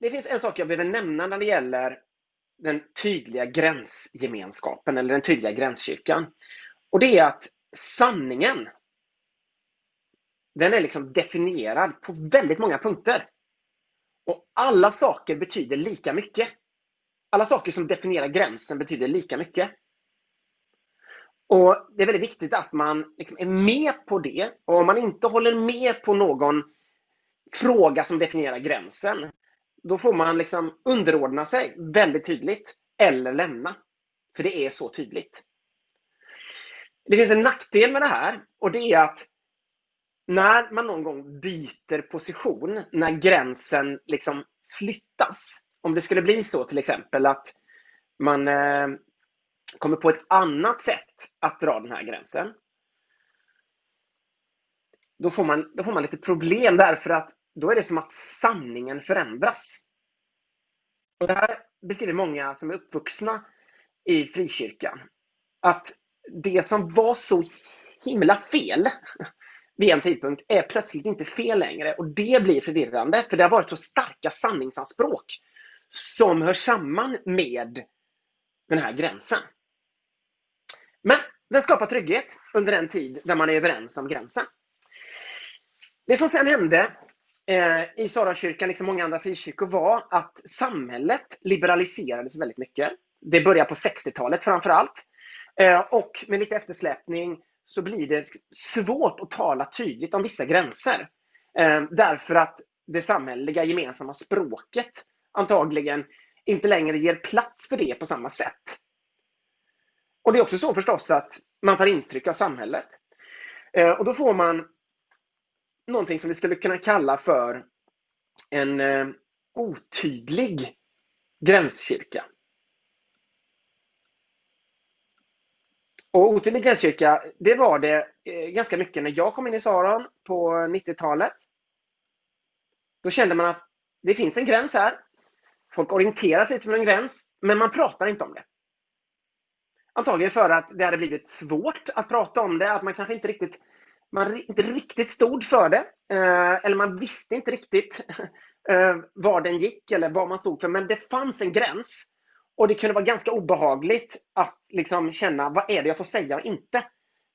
det finns en sak jag behöver nämna när det gäller den tydliga gränsgemenskapen eller den tydliga gränskyrkan. Och det är att sanningen, den är liksom definierad på väldigt många punkter. Och alla saker betyder lika mycket. Alla saker som definierar gränsen betyder lika mycket. Och Det är väldigt viktigt att man liksom är med på det. Och om man inte håller med på någon fråga som definierar gränsen, då får man liksom underordna sig väldigt tydligt eller lämna. För det är så tydligt. Det finns en nackdel med det här och det är att när man någon gång byter position, när gränsen liksom flyttas. Om det skulle bli så till exempel att man eh, kommer på ett annat sätt att dra den här gränsen. Då får man, då får man lite problem därför att då är det som att sanningen förändras. Och Det här beskriver många som är uppvuxna i frikyrkan. Att det som var så himla fel vid en tidpunkt är plötsligt inte fel längre. Och Det blir förvirrande, för det har varit så starka sanningsanspråk som hör samman med den här gränsen. Men den skapar trygghet under den tid där man är överens om gränsen. Det som sen hände Eh, i Sarakyrkan, liksom många andra frikyrkor, var att samhället liberaliserades väldigt mycket. Det börjar på 60-talet framför allt. Eh, och med lite eftersläpning så blir det svårt att tala tydligt om vissa gränser. Eh, därför att det samhälleliga gemensamma språket antagligen inte längre ger plats för det på samma sätt. Och Det är också så förstås att man tar intryck av samhället. Och Då får man någonting som vi skulle kunna kalla för en eh, otydlig gränskyrka. Och otydlig gränskyrka, det var det eh, ganska mycket när jag kom in i Saron på 90-talet. Då kände man att det finns en gräns här. Folk orienterar sig utifrån en gräns, men man pratar inte om det. Antagligen för att det hade blivit svårt att prata om det, att man kanske inte riktigt, man inte riktigt stod för det. Eh, eller man visste inte riktigt eh, var den gick eller vad man stod för. Men det fanns en gräns. Och det kunde vara ganska obehagligt att liksom känna, vad är det jag får säga och inte?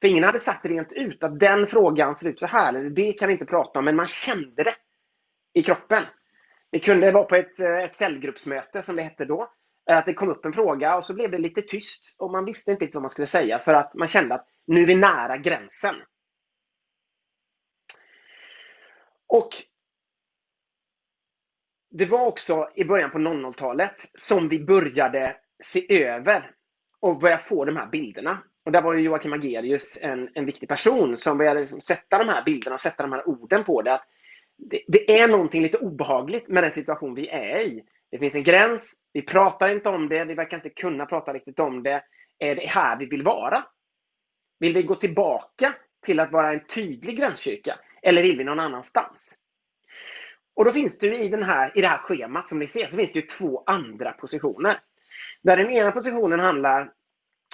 För ingen hade sagt rent ut att den frågan ser ut så här, eller det kan vi inte prata om, men man kände det i kroppen. Det kunde vara på ett, eh, ett cellgruppsmöte, som det hette då, att det kom upp en fråga och så blev det lite tyst och man visste inte vad man skulle säga för att man kände att nu är vi nära gränsen. Och Det var också i början på 00-talet som vi började se över och börja få de här bilderna. Och där var ju Joakim Agerius en, en viktig person som började liksom sätta de här bilderna och sätta de här orden på det. Att det, det är någonting lite obehagligt med den situation vi är i. Det finns en gräns, vi pratar inte om det, vi verkar inte kunna prata riktigt om det. Är det här vi vill vara? Vill vi gå tillbaka till att vara en tydlig gränskyrka? Eller vill vi någon annanstans? Och då finns det i, den här, i det här schemat som ni ser, så finns det två andra positioner. Där den ena positionen handlar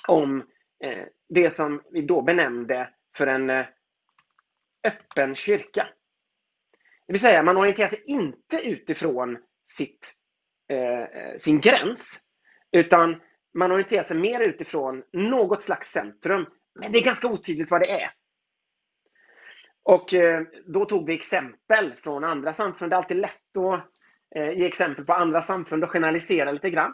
om eh, det som vi då benämnde för en eh, öppen kyrka. Det vill säga, man orienterar sig inte utifrån sitt eh, eh sin gräns. Utan man orienterar sig mer utifrån något slags centrum. Men det är ganska otydligt vad det är. Och eh, då tog vi exempel från andra samfund. Det är alltid lätt att eh, ge exempel på andra samfund och generalisera lite grann.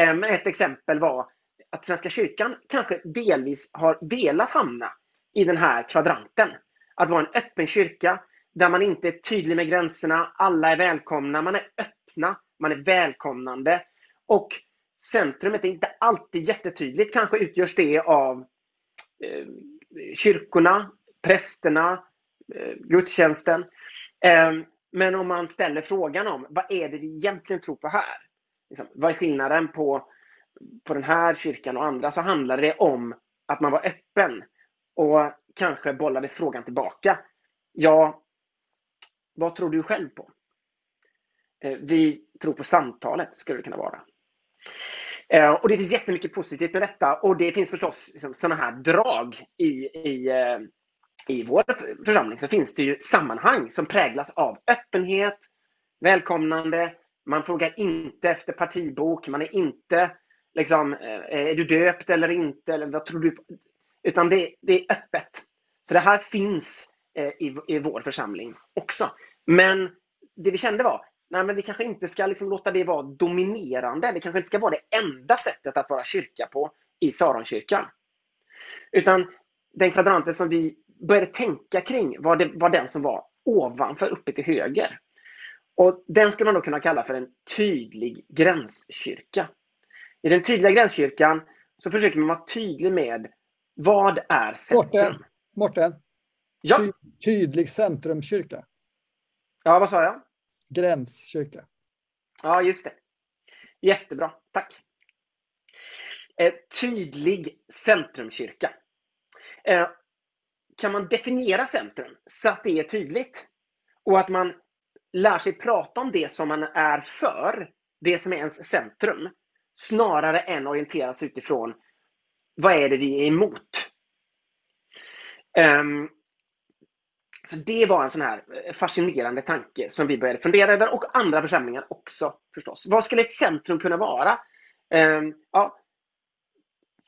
Eh, men ett exempel var att Svenska kyrkan kanske delvis har velat hamna i den här kvadranten. Att vara en öppen kyrka där man inte är tydlig med gränserna, alla är välkomna, man är öppna man är välkomnande. Och centrumet är inte alltid jättetydligt. Kanske utgörs det av eh, kyrkorna, prästerna, Eh, gudstjänsten. Eh, men om man ställer frågan om vad är det vi egentligen tror på här? Liksom, vad är skillnaden på, på den här kyrkan och andra? Så handlar det om att man var öppen. Och kanske bollades frågan tillbaka. Ja, vad tror du själv på? Eh, vi tror på samtalet, skulle det kunna vara. Eh, och Det finns jättemycket positivt med detta och det finns förstås liksom, sådana här drag i, i, eh, i vår församling. Så finns det ju sammanhang som präglas av öppenhet, välkomnande, Man frågar inte efter partibok. Man är inte liksom, eh, är du döpt eller inte? Eller vad tror du? Utan det, det är öppet. Så det här finns eh, i, i vår församling också. Men det vi kände var, nej men vi kanske inte ska liksom låta det vara dominerande. Det kanske inte ska vara det enda sättet att vara kyrka på i Saronkyrkan. Utan den kvadranten som vi började tänka kring var, det, var den som var ovanför, uppe till höger. Och Den skulle man då kunna kalla för en tydlig gränskyrka. I den tydliga gränskyrkan så försöker man vara tydlig med vad är centrum? Morten, Morten. Ja. Ty tydlig centrumkyrka. Ja, vad sa jag? Gränskyrka. Ja, just det. Jättebra, tack. Eh, tydlig centrumkyrka. Eh, kan man definiera centrum så att det är tydligt? Och att man lär sig prata om det som man är för, det som är ens centrum, snarare än orienteras utifrån vad är det vi är emot? Um, så Det var en sån här eh, fascinerande tanke som vi började fundera över och andra församlingar också förstås. Vad skulle ett centrum kunna vara? Um, ja,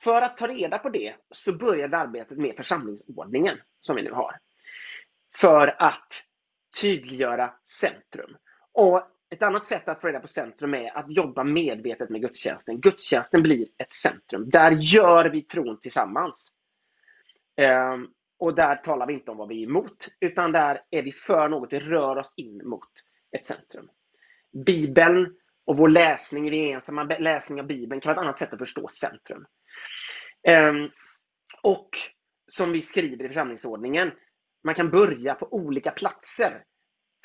för att ta reda på det så började arbetet med församlingsordningen som vi nu har. För att tydliggöra centrum. Och Ett annat sätt att få reda på centrum är att jobba medvetet med gudstjänsten. Gudstjänsten blir ett centrum. Där gör vi tron tillsammans. Ehm, och där talar vi inte om vad vi är emot, utan där är vi för något, vi rör oss in mot ett centrum. Bibeln och vår läsning, gemensamma läsning av Bibeln kan vara ett annat sätt att förstå centrum. Ehm, och som vi skriver i församlingsordningen, man kan börja på olika platser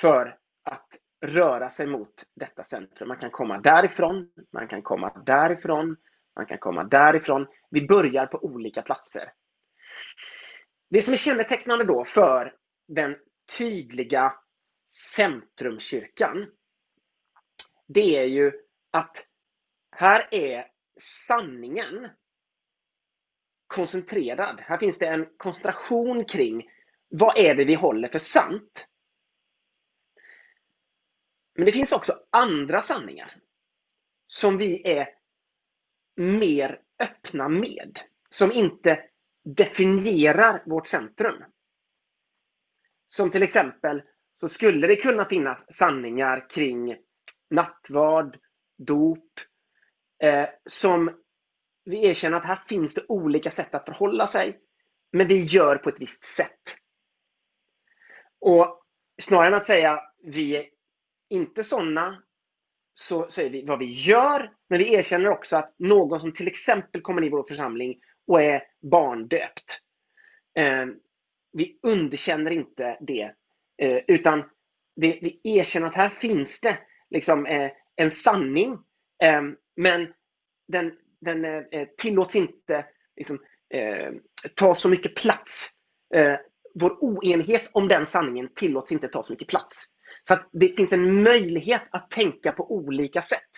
för att röra sig mot detta centrum. Man kan komma därifrån, man kan komma därifrån, man kan komma därifrån. Vi börjar på olika platser. Det som är kännetecknande då för den tydliga centrumkyrkan, det är ju att här är sanningen koncentrerad. Här finns det en koncentration kring vad är det vi håller för sant? Men det finns också andra sanningar som vi är mer öppna med. Som inte definierar vårt centrum. Som till exempel så skulle det kunna finnas sanningar kring nattvard, dop, eh, som vi erkänner att här finns det olika sätt att förhålla sig, men vi gör på ett visst sätt. Och Snarare än att säga vi är inte sådana, så säger vi vad vi gör, men vi erkänner också att någon som till exempel kommer in i vår församling och är barndöpt. Eh, vi underkänner inte det, eh, utan det, vi erkänner att här finns det liksom, eh, en sanning, eh, men den, den eh, eh, tillåts inte liksom, eh, ta så mycket plats. Eh, vår oenighet om den sanningen tillåts inte ta så mycket plats. Så att det finns en möjlighet att tänka på olika sätt.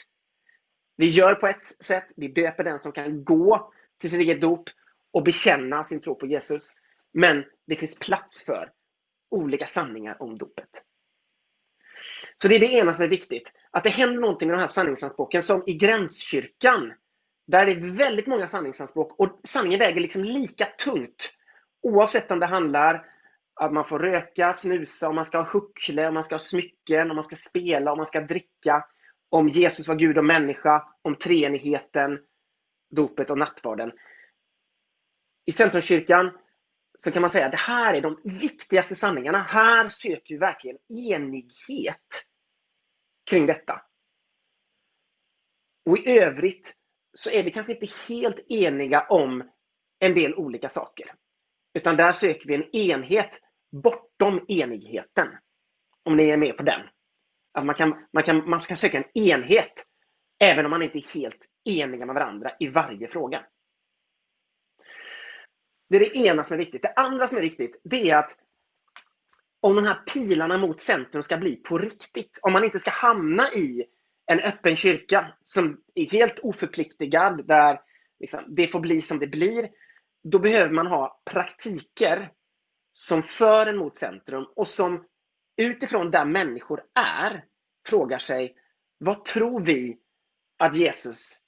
Vi gör på ett sätt, vi döper den som kan gå till sitt eget dop och bekänna sin tro på Jesus. Men det finns plats för olika sanningar om dopet. Så det är det ena som är viktigt. Att det händer någonting med de här sanningsanspråken som i gränskyrkan. Där är det väldigt många sanningsanspråk och sanningen väger liksom lika tungt. Oavsett om det handlar att man får röka, snusa, om man ska ha huckle, om man ska ha smycken, om man ska spela, om man ska dricka. Om Jesus var Gud och människa, om treenigheten, dopet och nattvarden. I Centrumkyrkan så kan man säga att det här är de viktigaste sanningarna. Här söker vi verkligen enighet kring detta. Och i övrigt så är vi kanske inte helt eniga om en del olika saker. Utan där söker vi en enhet bortom enigheten. Om ni är med på den. Att man, kan, man, kan, man ska söka en enhet även om man inte är helt eniga med varandra i varje fråga. Det är det ena som är viktigt. Det andra som är viktigt, det är att om de här pilarna mot centrum ska bli på riktigt, om man inte ska hamna i en öppen kyrka som är helt oförpliktigad, där liksom det får bli som det blir, då behöver man ha praktiker som för en mot centrum och som utifrån där människor är frågar sig vad tror vi att Jesus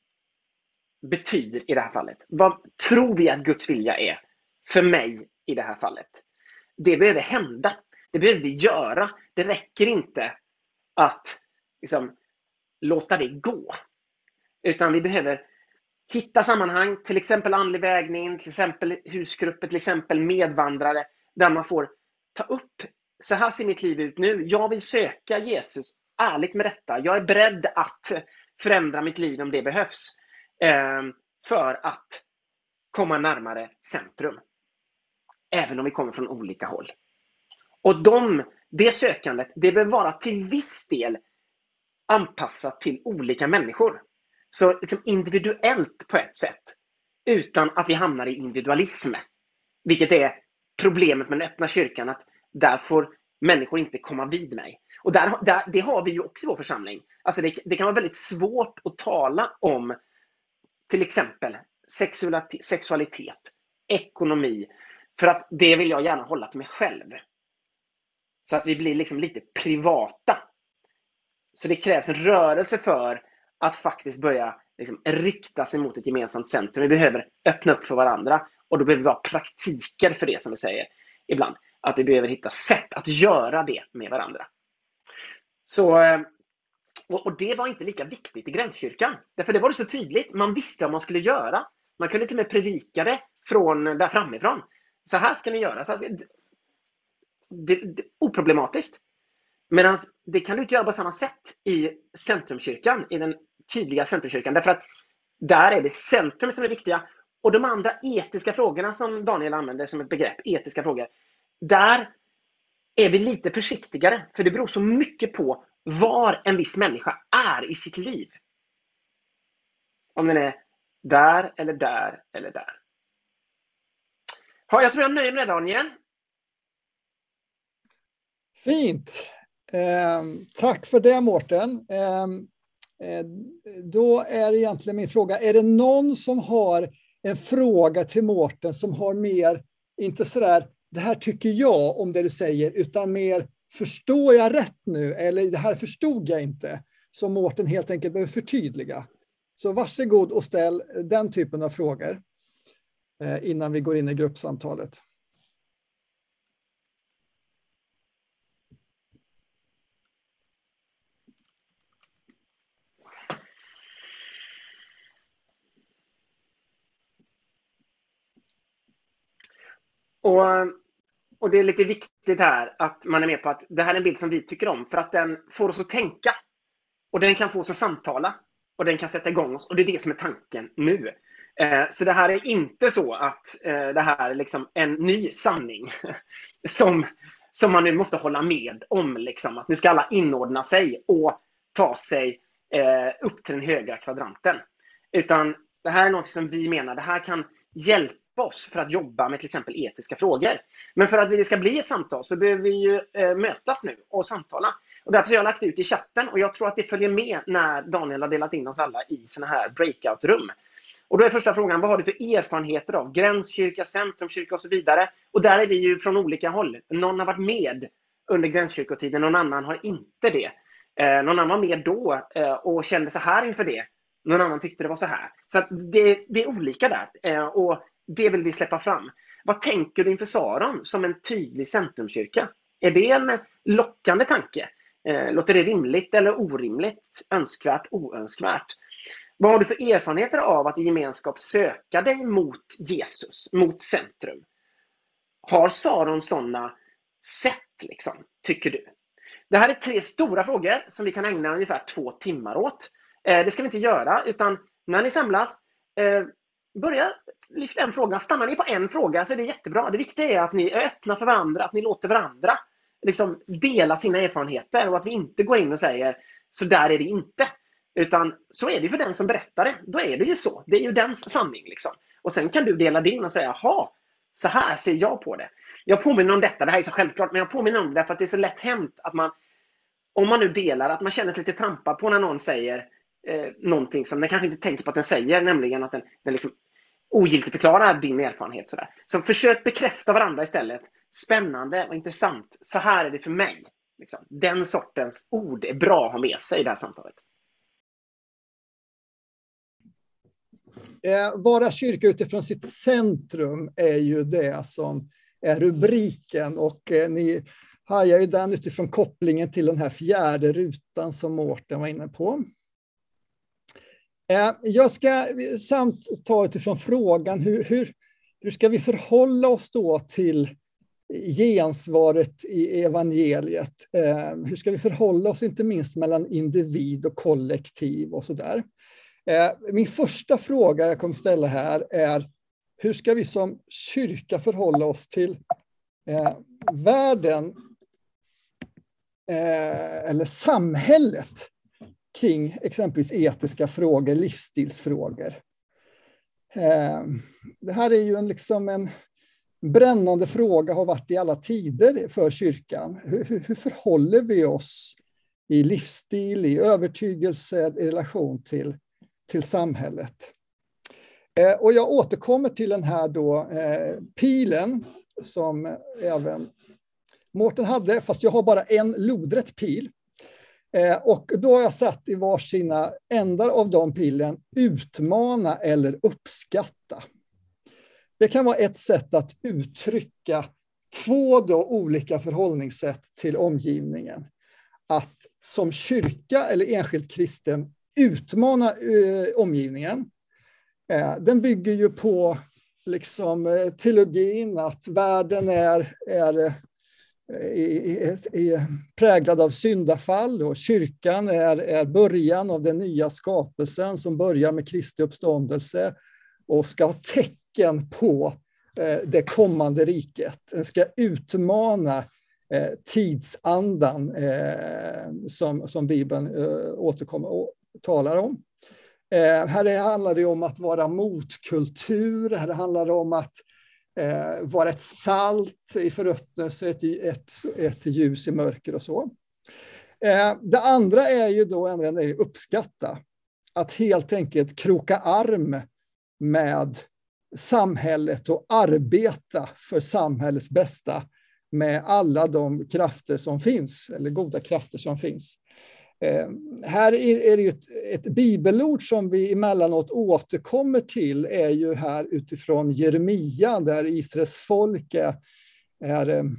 betyder i det här fallet? Vad tror vi att Guds vilja är för mig i det här fallet? Det behöver hända. Det behöver vi göra. Det räcker inte att liksom, låta det gå. Utan vi behöver hitta sammanhang, till exempel andlig vägning, till exempel husgrupper, till exempel medvandrare, där man får ta upp, så här ser mitt liv ut nu. Jag vill söka Jesus ärligt med detta. Jag är beredd att förändra mitt liv om det behövs. Ehm, för att komma närmare centrum. Även om vi kommer från olika håll. Och de, det sökandet, det behöver vara till viss del anpassat till olika människor. Så liksom individuellt på ett sätt. Utan att vi hamnar i individualism. Vilket är problemet med den öppna kyrkan. Att där får människor inte komma vid mig. Och där, där, det har vi ju också i vår församling. Alltså det, det kan vara väldigt svårt att tala om till exempel sexualitet, ekonomi. För att det vill jag gärna hålla för mig själv. Så att vi blir liksom lite privata. Så det krävs en rörelse för att faktiskt börja liksom rikta sig mot ett gemensamt centrum. Vi behöver öppna upp för varandra och då behöver vi ha praktiker för det som vi säger ibland. Att vi behöver hitta sätt att göra det med varandra. Så, eh, och det var inte lika viktigt i Gränskyrkan. Därför det var det så tydligt. Man visste vad man skulle göra. Man kunde till och med predika det från där framifrån. Så här ska ni göra. Så här, det, det, oproblematiskt. Medan det kan du inte göra på samma sätt i Centrumkyrkan, i den tydliga Centrumkyrkan. Därför att där är det centrum som är viktiga. Och de andra etiska frågorna som Daniel använder som ett begrepp, etiska frågor. Där är vi lite försiktigare. För det beror så mycket på var en viss människa är i sitt liv. Om den är där eller där eller där. Ja, jag tror jag nöjer mig med det Daniel. Fint. Eh, tack för det Mårten. Ehm, eh, då är egentligen min fråga, är det någon som har en fråga till Mårten som har mer, inte sådär, det här tycker jag om det du säger, utan mer, förstår jag rätt nu? Eller det här förstod jag inte. Som Mårten helt enkelt behöver förtydliga. Så varsågod och ställ den typen av frågor eh, innan vi går in i gruppsamtalet. Och, och det är lite viktigt här att man är med på att det här är en bild som vi tycker om för att den får oss att tänka. Och den kan få oss att samtala. Och den kan sätta igång oss. Och det är det som är tanken nu. Eh, så det här är inte så att eh, det här är liksom en ny sanning som, som man nu måste hålla med om. Liksom. Att nu ska alla inordna sig och ta sig eh, upp till den högra kvadranten. Utan det här är något som vi menar, det här kan hjälpa oss för att jobba med till exempel etiska frågor. Men för att det ska bli ett samtal så behöver vi ju eh, mötas nu och samtala. Och därför har jag lagt ut i chatten och jag tror att det följer med när Daniel har delat in oss alla i såna här breakout-rum. Och då är första frågan, vad har du för erfarenheter av gränskyrka, centrumkyrka och så vidare? Och där är vi ju från olika håll. Någon har varit med under gränskyrkotiden, någon annan har inte det. Eh, någon annan var med då eh, och kände så här inför det. Någon annan tyckte det var så här. Så det, det, är olika där. Eh, och det vill vi släppa fram. Vad tänker du inför Saron som en tydlig centrumkyrka? Är det en lockande tanke? Eh, låter det rimligt eller orimligt? Önskvärt, oönskvärt? Vad har du för erfarenheter av att i gemenskap söka dig mot Jesus, mot centrum? Har Saron sådana sätt, liksom, tycker du? Det här är tre stora frågor som vi kan ägna ungefär två timmar åt. Eh, det ska vi inte göra, utan när ni samlas, eh, börja lyfta en fråga. Stannar ni på en fråga så är det jättebra. Det viktiga är att ni är öppna för varandra, att ni låter varandra liksom dela sina erfarenheter och att vi inte går in och säger så där är det inte. Utan så är det för den som berättar det. Då är det ju så. Det är ju dens sanning. Liksom. Och sen kan du dela din och säga, jaha, så här ser jag på det. Jag påminner om detta, det här är så självklart, men jag påminner om det för att det är så lätt hänt att man, om man nu delar, att man känner sig lite trampad på när någon säger eh, någonting som den kanske inte tänker på att den säger, nämligen att den, den liksom ogiltigförklarar din erfarenhet. Sådär. Så försök bekräfta varandra istället. Spännande och intressant. Så här är det för mig. Liksom. Den sortens ord är bra att ha med sig i det här samtalet. Eh, vara kyrka utifrån sitt centrum är ju det som är rubriken och eh, ni hajar ju den utifrån kopplingen till den här fjärde rutan som Mårten var inne på. Eh, jag ska samt ta utifrån frågan hur, hur, hur ska vi förhålla oss då till gensvaret i evangeliet? Eh, hur ska vi förhålla oss inte minst mellan individ och kollektiv och så där? Eh, min första fråga jag kommer ställa här är hur ska vi som kyrka förhålla oss till eh, världen eh, eller samhället kring exempelvis etiska frågor, livsstilsfrågor. Eh, det här är ju en, liksom en brännande fråga, har varit i alla tider för kyrkan. Hur, hur förhåller vi oss i livsstil, i övertygelser i relation till till samhället. Eh, och jag återkommer till den här då, eh, pilen som även Mårten hade, fast jag har bara en lodrätt pil. Eh, och då har jag satt i varsina ändar av de pilen utmana eller uppskatta. Det kan vara ett sätt att uttrycka två då olika förhållningssätt till omgivningen. Att som kyrka eller enskilt kristen utmana eh, omgivningen. Eh, den bygger ju på liksom, teologin att världen är, är är präglad av syndafall och kyrkan är, är början av den nya skapelsen som börjar med Kristi uppståndelse och ska ha tecken på eh, det kommande riket. Den ska utmana eh, tidsandan eh, som, som Bibeln återkommer, och talar om. Här handlar det om att vara motkultur, här handlar det om att eh, vara ett salt i förruttnelse, ett, ett, ett ljus i mörker och så. Eh, det andra är ju då är uppskatta, att helt enkelt kroka arm med samhället och arbeta för samhällets bästa med alla de krafter som finns, eller goda krafter som finns. Eh, här är det ett, ett bibelord som vi emellanåt återkommer till, är ju här utifrån Jeremia, där Israels folk är, är ehm,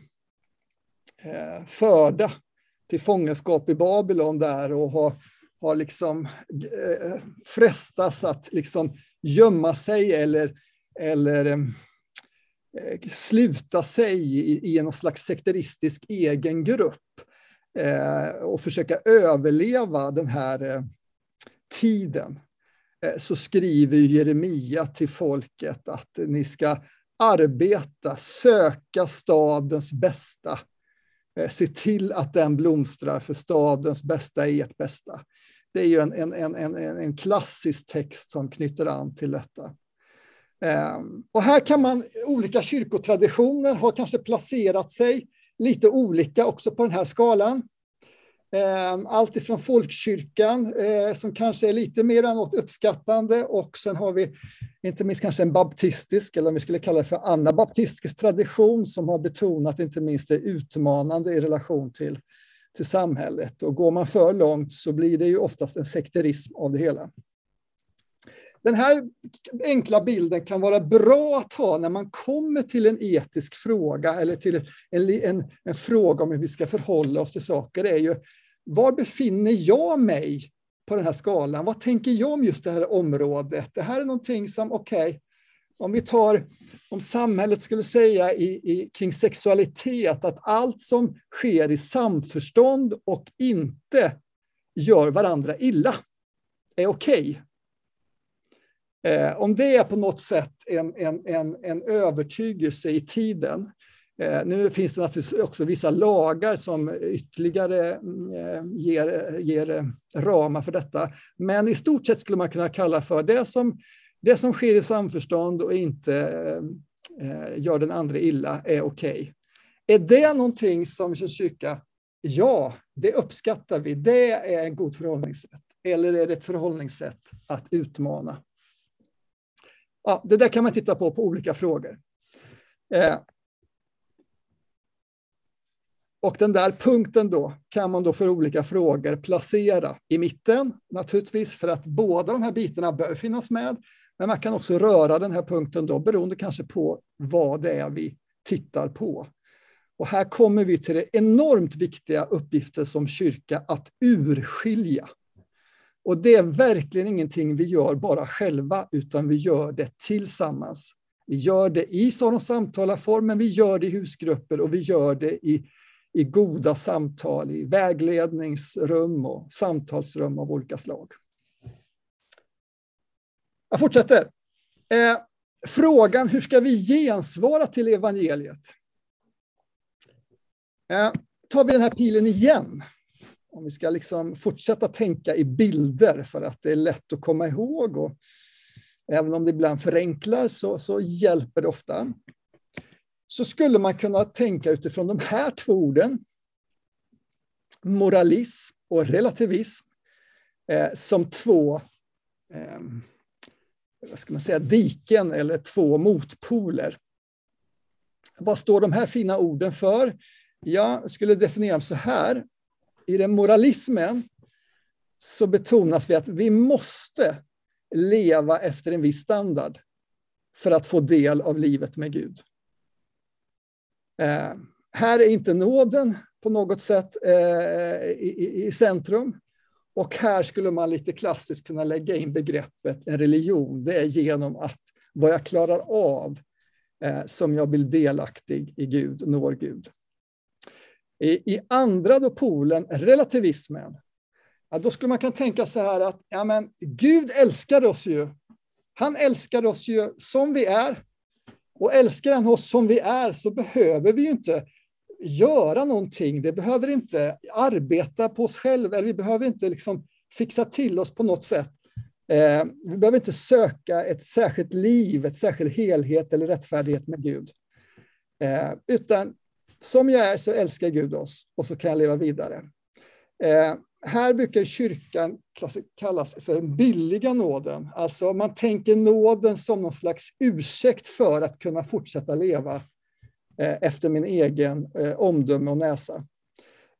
eh, förda till fångenskap i Babylon där och har, har liksom eh, frestas att liksom gömma sig eller, eller ehm, eh, sluta sig i, i någon slags sekteristisk egen grupp. Eh, och försöka överleva den här eh, tiden eh, så skriver Jeremia till folket att ni ska arbeta, söka stadens bästa. Eh, se till att den blomstrar, för stadens bästa är ert bästa. Det är ju en, en, en, en, en klassisk text som knyter an till detta. Eh, och här kan man, olika kyrkotraditioner har kanske placerat sig lite olika också på den här skalan. Ehm, allt ifrån folkkyrkan, eh, som kanske är lite mer än något uppskattande, och sen har vi inte minst kanske en baptistisk, eller om vi skulle kalla det för anabaptistisk tradition, som har betonat inte minst det utmanande i relation till, till samhället. Och går man för långt så blir det ju oftast en sekterism av det hela. Den här enkla bilden kan vara bra att ha när man kommer till en etisk fråga eller till en, en, en fråga om hur vi ska förhålla oss till saker. är ju, var befinner jag mig på den här skalan? Vad tänker jag om just det här området? Det här är någonting som, okej, okay, om vi tar, om samhället skulle säga i, i, kring sexualitet att allt som sker i samförstånd och inte gör varandra illa är okej. Okay. Eh, om det är på något sätt en, en, en, en övertygelse i tiden. Eh, nu finns det naturligtvis också vissa lagar som ytterligare mm, eh, ger, ger eh, ramar för detta. Men i stort sett skulle man kunna kalla för det som, det som sker i samförstånd och inte eh, eh gör den andra illa är okej. Okay. Är det någonting som vi kyrka, ja, det uppskattar vi. Det är ett gott förhållningssätt. Eller är det ett förhållningssätt att utmana? Ja, det där kan man titta på på olika frågor. Eh, och den där punkten då kan man då för olika frågor placera i mitten, naturligtvis för att båda de här bitarna bör finnas med. Men man kan också röra den här punkten då, beroende kanske på vad det är vi tittar på. Och här kommer vi till det enormt viktiga uppgifter som kyrka att urskilja. Och det är verkligen ingenting vi gör bara själva, utan vi gör det tillsammans. Vi gör det i sådana samtalarform, men vi gör det i husgrupper och vi gör det i, i goda samtal, i vägledningsrum och samtalsrum av olika slag. Jag fortsätter. Eh, frågan hur ska vi gensvara till evangeliet? Eh, tar vi den här pilen igen. Om vi ska liksom fortsätta tänka i bilder för att det är lätt att komma ihåg. Och även om det ibland förenklar så, så hjälper det ofta. Så skulle man kunna tänka utifrån de här två orden. Moralism och relativism eh, som två eh, vad ska man säga, diken eller två motpoler. Vad står de här fina orden för? Jag skulle definiera dem så här. I den moralismen så betonas vi att vi måste leva efter en viss standard för att få del av livet med Gud. Eh, här är inte nåden på något sätt eh, i, i, centrum. Och här skulle man lite klassiskt kunna lägga in begreppet en religion. Det är genom att vad jag klarar av eh, som jag blir delaktig i Gud, når Gud. I, i andra då polen, relativismen, ja, då skulle man kunna tänka så här att ja, men Gud älskar oss ju. Han älskar oss ju som vi är. Och älskar han oss som vi är så behöver vi ju inte göra någonting. Det behöver inte arbeta på oss själva, eller vi behöver inte liksom fixa till oss på något sätt. Eh, vi behöver inte söka ett särskilt liv, ett särskild helhet eller rättfärdighet med Gud. Eh, utan som jag är så älskar Gud oss och så kan jag leva vidare. Eh, här brukar kyrkan kallas för den billiga nåden. Alltså man tänker nåden som någon slags ursäkt för att kunna fortsätta leva Eh, efter min egen eh, omdöme och näsa.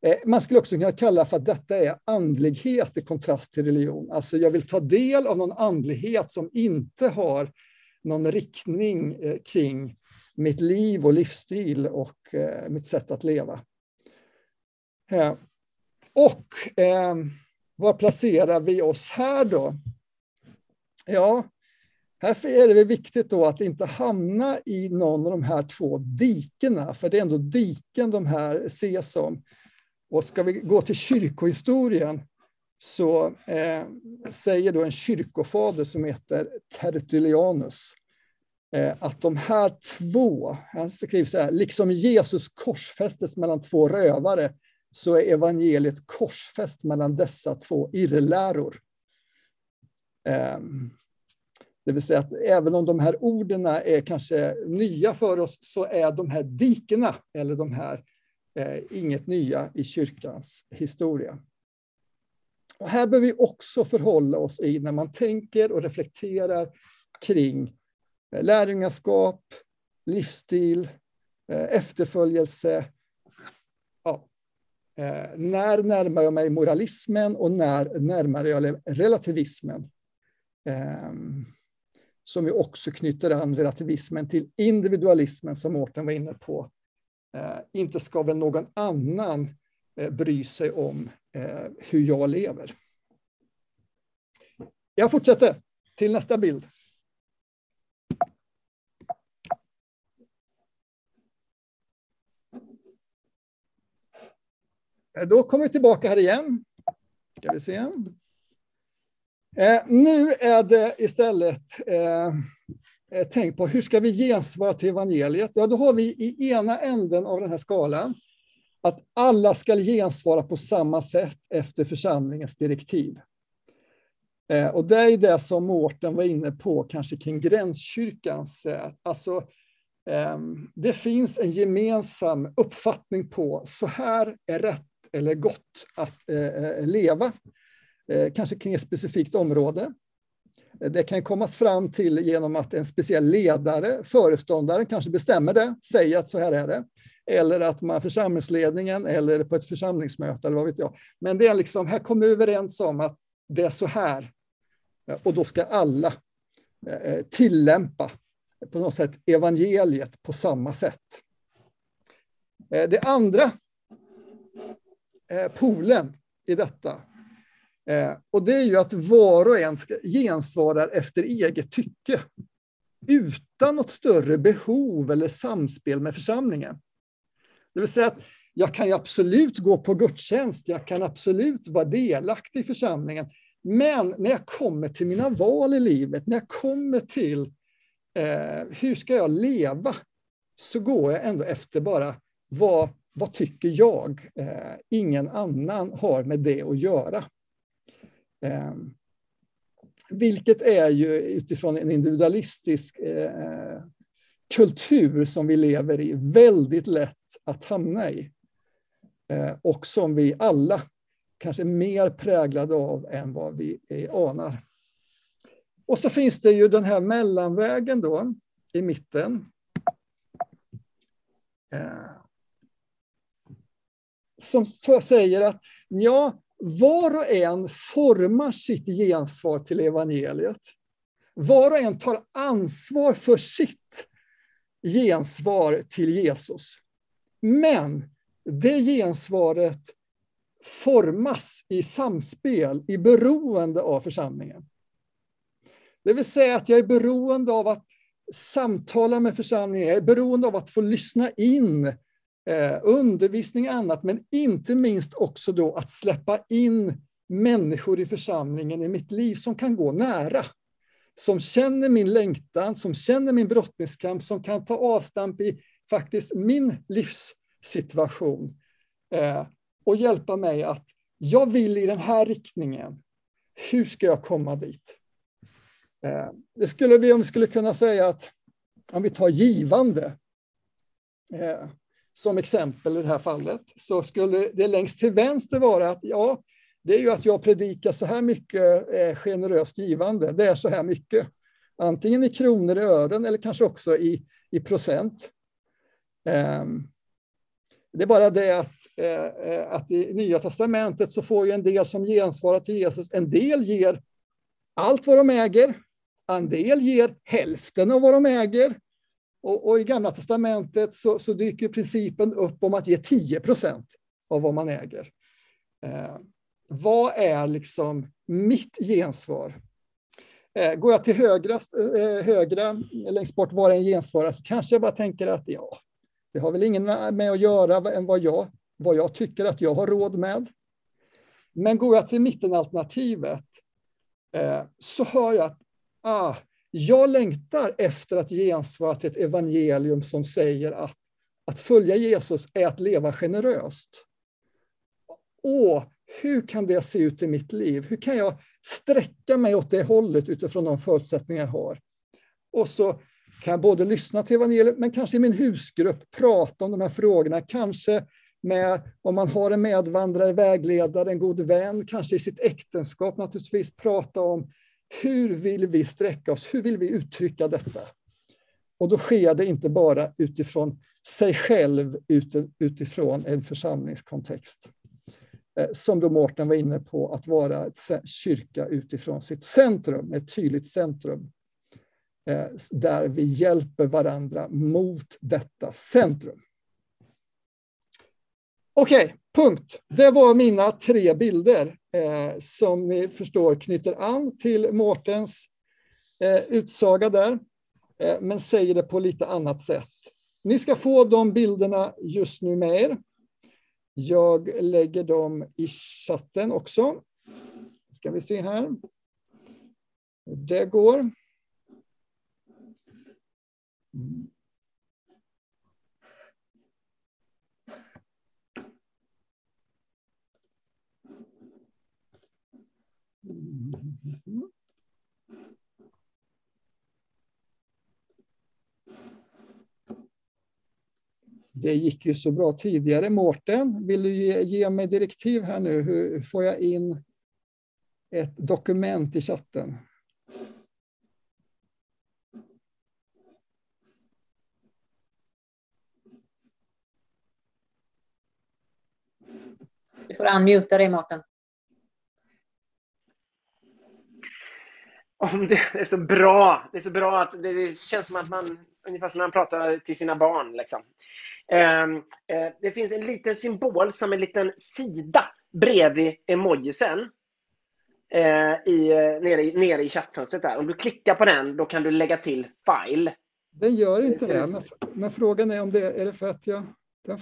Eh, man skulle också kunna kalla för att detta är andlighet i kontrast till religion. Alltså jag vill ta del av någon andlighet som inte har någon riktning eh, kring mitt liv och livsstil och eh, mitt sätt att leva. Eh, och eh, var placerar vi oss här då? Ja, här är det viktigt då att inte hamna i någon av de här två dikena, för det är ändå diken de här ses som. Och ska vi gå till kyrkohistorien så eh, säger då en kyrkofader som heter Tertullianus Eh, att de här två, han skriver så här, liksom Jesus korsfästes mellan två rövare så är evangeliet korsfäst mellan dessa två irrläror. Ehm, det vill säga att även om de här orden är kanske nya för oss så är de här dikena, eller de här, eh, inget nya i kyrkans historia. Och här behöver vi också förhålla oss i när man tänker och reflekterar kring Eh, lärjungaskap, livsstil, eh, efterföljelse. Ja. Eh, när närmar jag mig moralismen och när närmar jag mig relativismen? Ehm, som ju också knyter an relativismen till individualismen som Mårten var inne på. Inte ska väl någon annan bry sig om hur jag lever. Jag fortsätter till nästa bild. Eh, då kommer vi tillbaka här igen. Ska vi se. Eh, nu är det istället eh, tänkt på hur ska vi gensvara till evangeliet? Ja, då har vi i ena änden av den här skalan att alla ska gensvara på samma sätt efter församlingens direktiv. Eh, och det är det som Mårten var inne på, kanske kring Gränskyrkans... Eh, alltså, ehm, det finns en gemensam uppfattning på så här är rätt eller gott att eh, eh, leva. Eh, kanske kring ett specifikt område. Det kan kommas fram till genom att en speciell ledare, föreståndaren, kanske bestämmer det, säger att så här är det. Eller att man församlingsledningen eller på ett församlingsmöte eller vad vet jag. Men det är liksom, här kommer vi överens om att det är så här. Eh, och då ska alla eh, tillämpa på något sätt evangeliet på samma sätt. Det andra Eh, polen i detta, eh, och det är ju att var och en gensvarar efter eget tycke utan något större behov eller samspel med församlingen. Det vill säga att jag kan ju absolut gå på gudstjänst, jag kan absolut vara delaktig i församlingen, men när jag kommer till mina val i livet, när jag kommer till eh, hur ska jag leva, så går jag ändå efter bara vad, vad tycker jag? Eh, ingen annan har med det att göra. Eh, vilket är ju utifrån en individualistisk eh, kultur som vi lever i väldigt lätt att hamna i. Eh, och som vi alla kanske är mer präglade av än vad vi anar. Och så finns det ju den här mellanvägen då i mitten. Eh, som säger att ja, var och en formar sitt gensvar till evangeliet. Var och en tar ansvar för sitt gensvar till Jesus. Men det gensvaret formas i samspel, i beroende av församlingen. Det vill säga att jag är beroende av att samtala med församlingen, jag är beroende av att få lyssna in eh, undervisning och annat, men inte minst också då att släppa in människor i församlingen i mitt liv som kan gå nära. Som känner min längtan, som känner min brottningskamp, som kan ta avstamp i faktiskt min livssituation. Eh, och hjälpa mig att jag vill i den här riktningen. Hur ska jag komma dit? Eh, det skulle vi, om vi skulle kunna säga att om vi tar givande eh, som exempel i det här fallet, så skulle det längst till vänster vara att ja, det är ju att jag predikar så här mycket eh, generöst givande. Det är så här mycket. Antingen i kronor i ören eller kanske också i, i procent. Ehm, det är bara det att, eh, eh, att i Nya Testamentet så får ju en del som gensvarar till Jesus, en del ger allt vad de äger, en del ger hälften av vad de äger. Och, och i Gamla Testamentet så, så, dyker principen upp om att ge 10 procent av vad man äger. Eh, vad är liksom mitt gensvar? Eh, går jag till högra, eh, högra längst bort, var en gensvarare, så kanske jag bara tänker att ja, det har väl ingen med att göra än vad jag, vad jag tycker att jag har råd med. Men går jag till mittenalternativet eh, så hör jag att ah, jag längtar efter att gensvara till ett evangelium som säger att att följa Jesus är att leva generöst. Åh, hur kan det se ut i mitt liv? Hur kan jag sträcka mig åt det hållet utifrån de förutsättningar jag har? Och så kan jag både lyssna till evangeliet, men kanske i min husgrupp prata om de här frågorna. Kanske med, om man har en medvandrare, vägledare, en god vän, kanske i sitt äktenskap naturligtvis, prata om hur vill vi sträcka oss? Hur vill vi uttrycka detta? Och då sker det inte bara utifrån sig själv, utifrån en församlingskontext. Eh, som då Mårten var inne på, att vara ett kyrka utifrån sitt centrum, ett tydligt centrum. Eh, där vi hjälper varandra mot detta centrum. Okej, okay, punkt. Det var mina tre bilder eh, som ni förstår knyter an till Mårtens eh, utsaga där, eh, men säger det på lite annat sätt. Ni ska få de bilderna just nu med er. Jag lägger dem i chatten också. Ska vi se här. Det går. Det gick ju så bra tidigare. Mårten, vill du ge, ge mig direktiv här nu? Hur får jag in ett dokument i chatten? Du får unmuta dig, Mårten. om det är så bra. Det är så bra att det, det känns som att man, ungefär som när man pratar till sina barn. Liksom. Eh, eh, det finns en liten symbol som en liten sida bredvid emojisen. Eh, i, eh, nere, i, nere i chattfönstret där. Om du klickar på den, då kan du lägga till file. Den gör inte det, men, men, frågan är om det är det för att jag... Den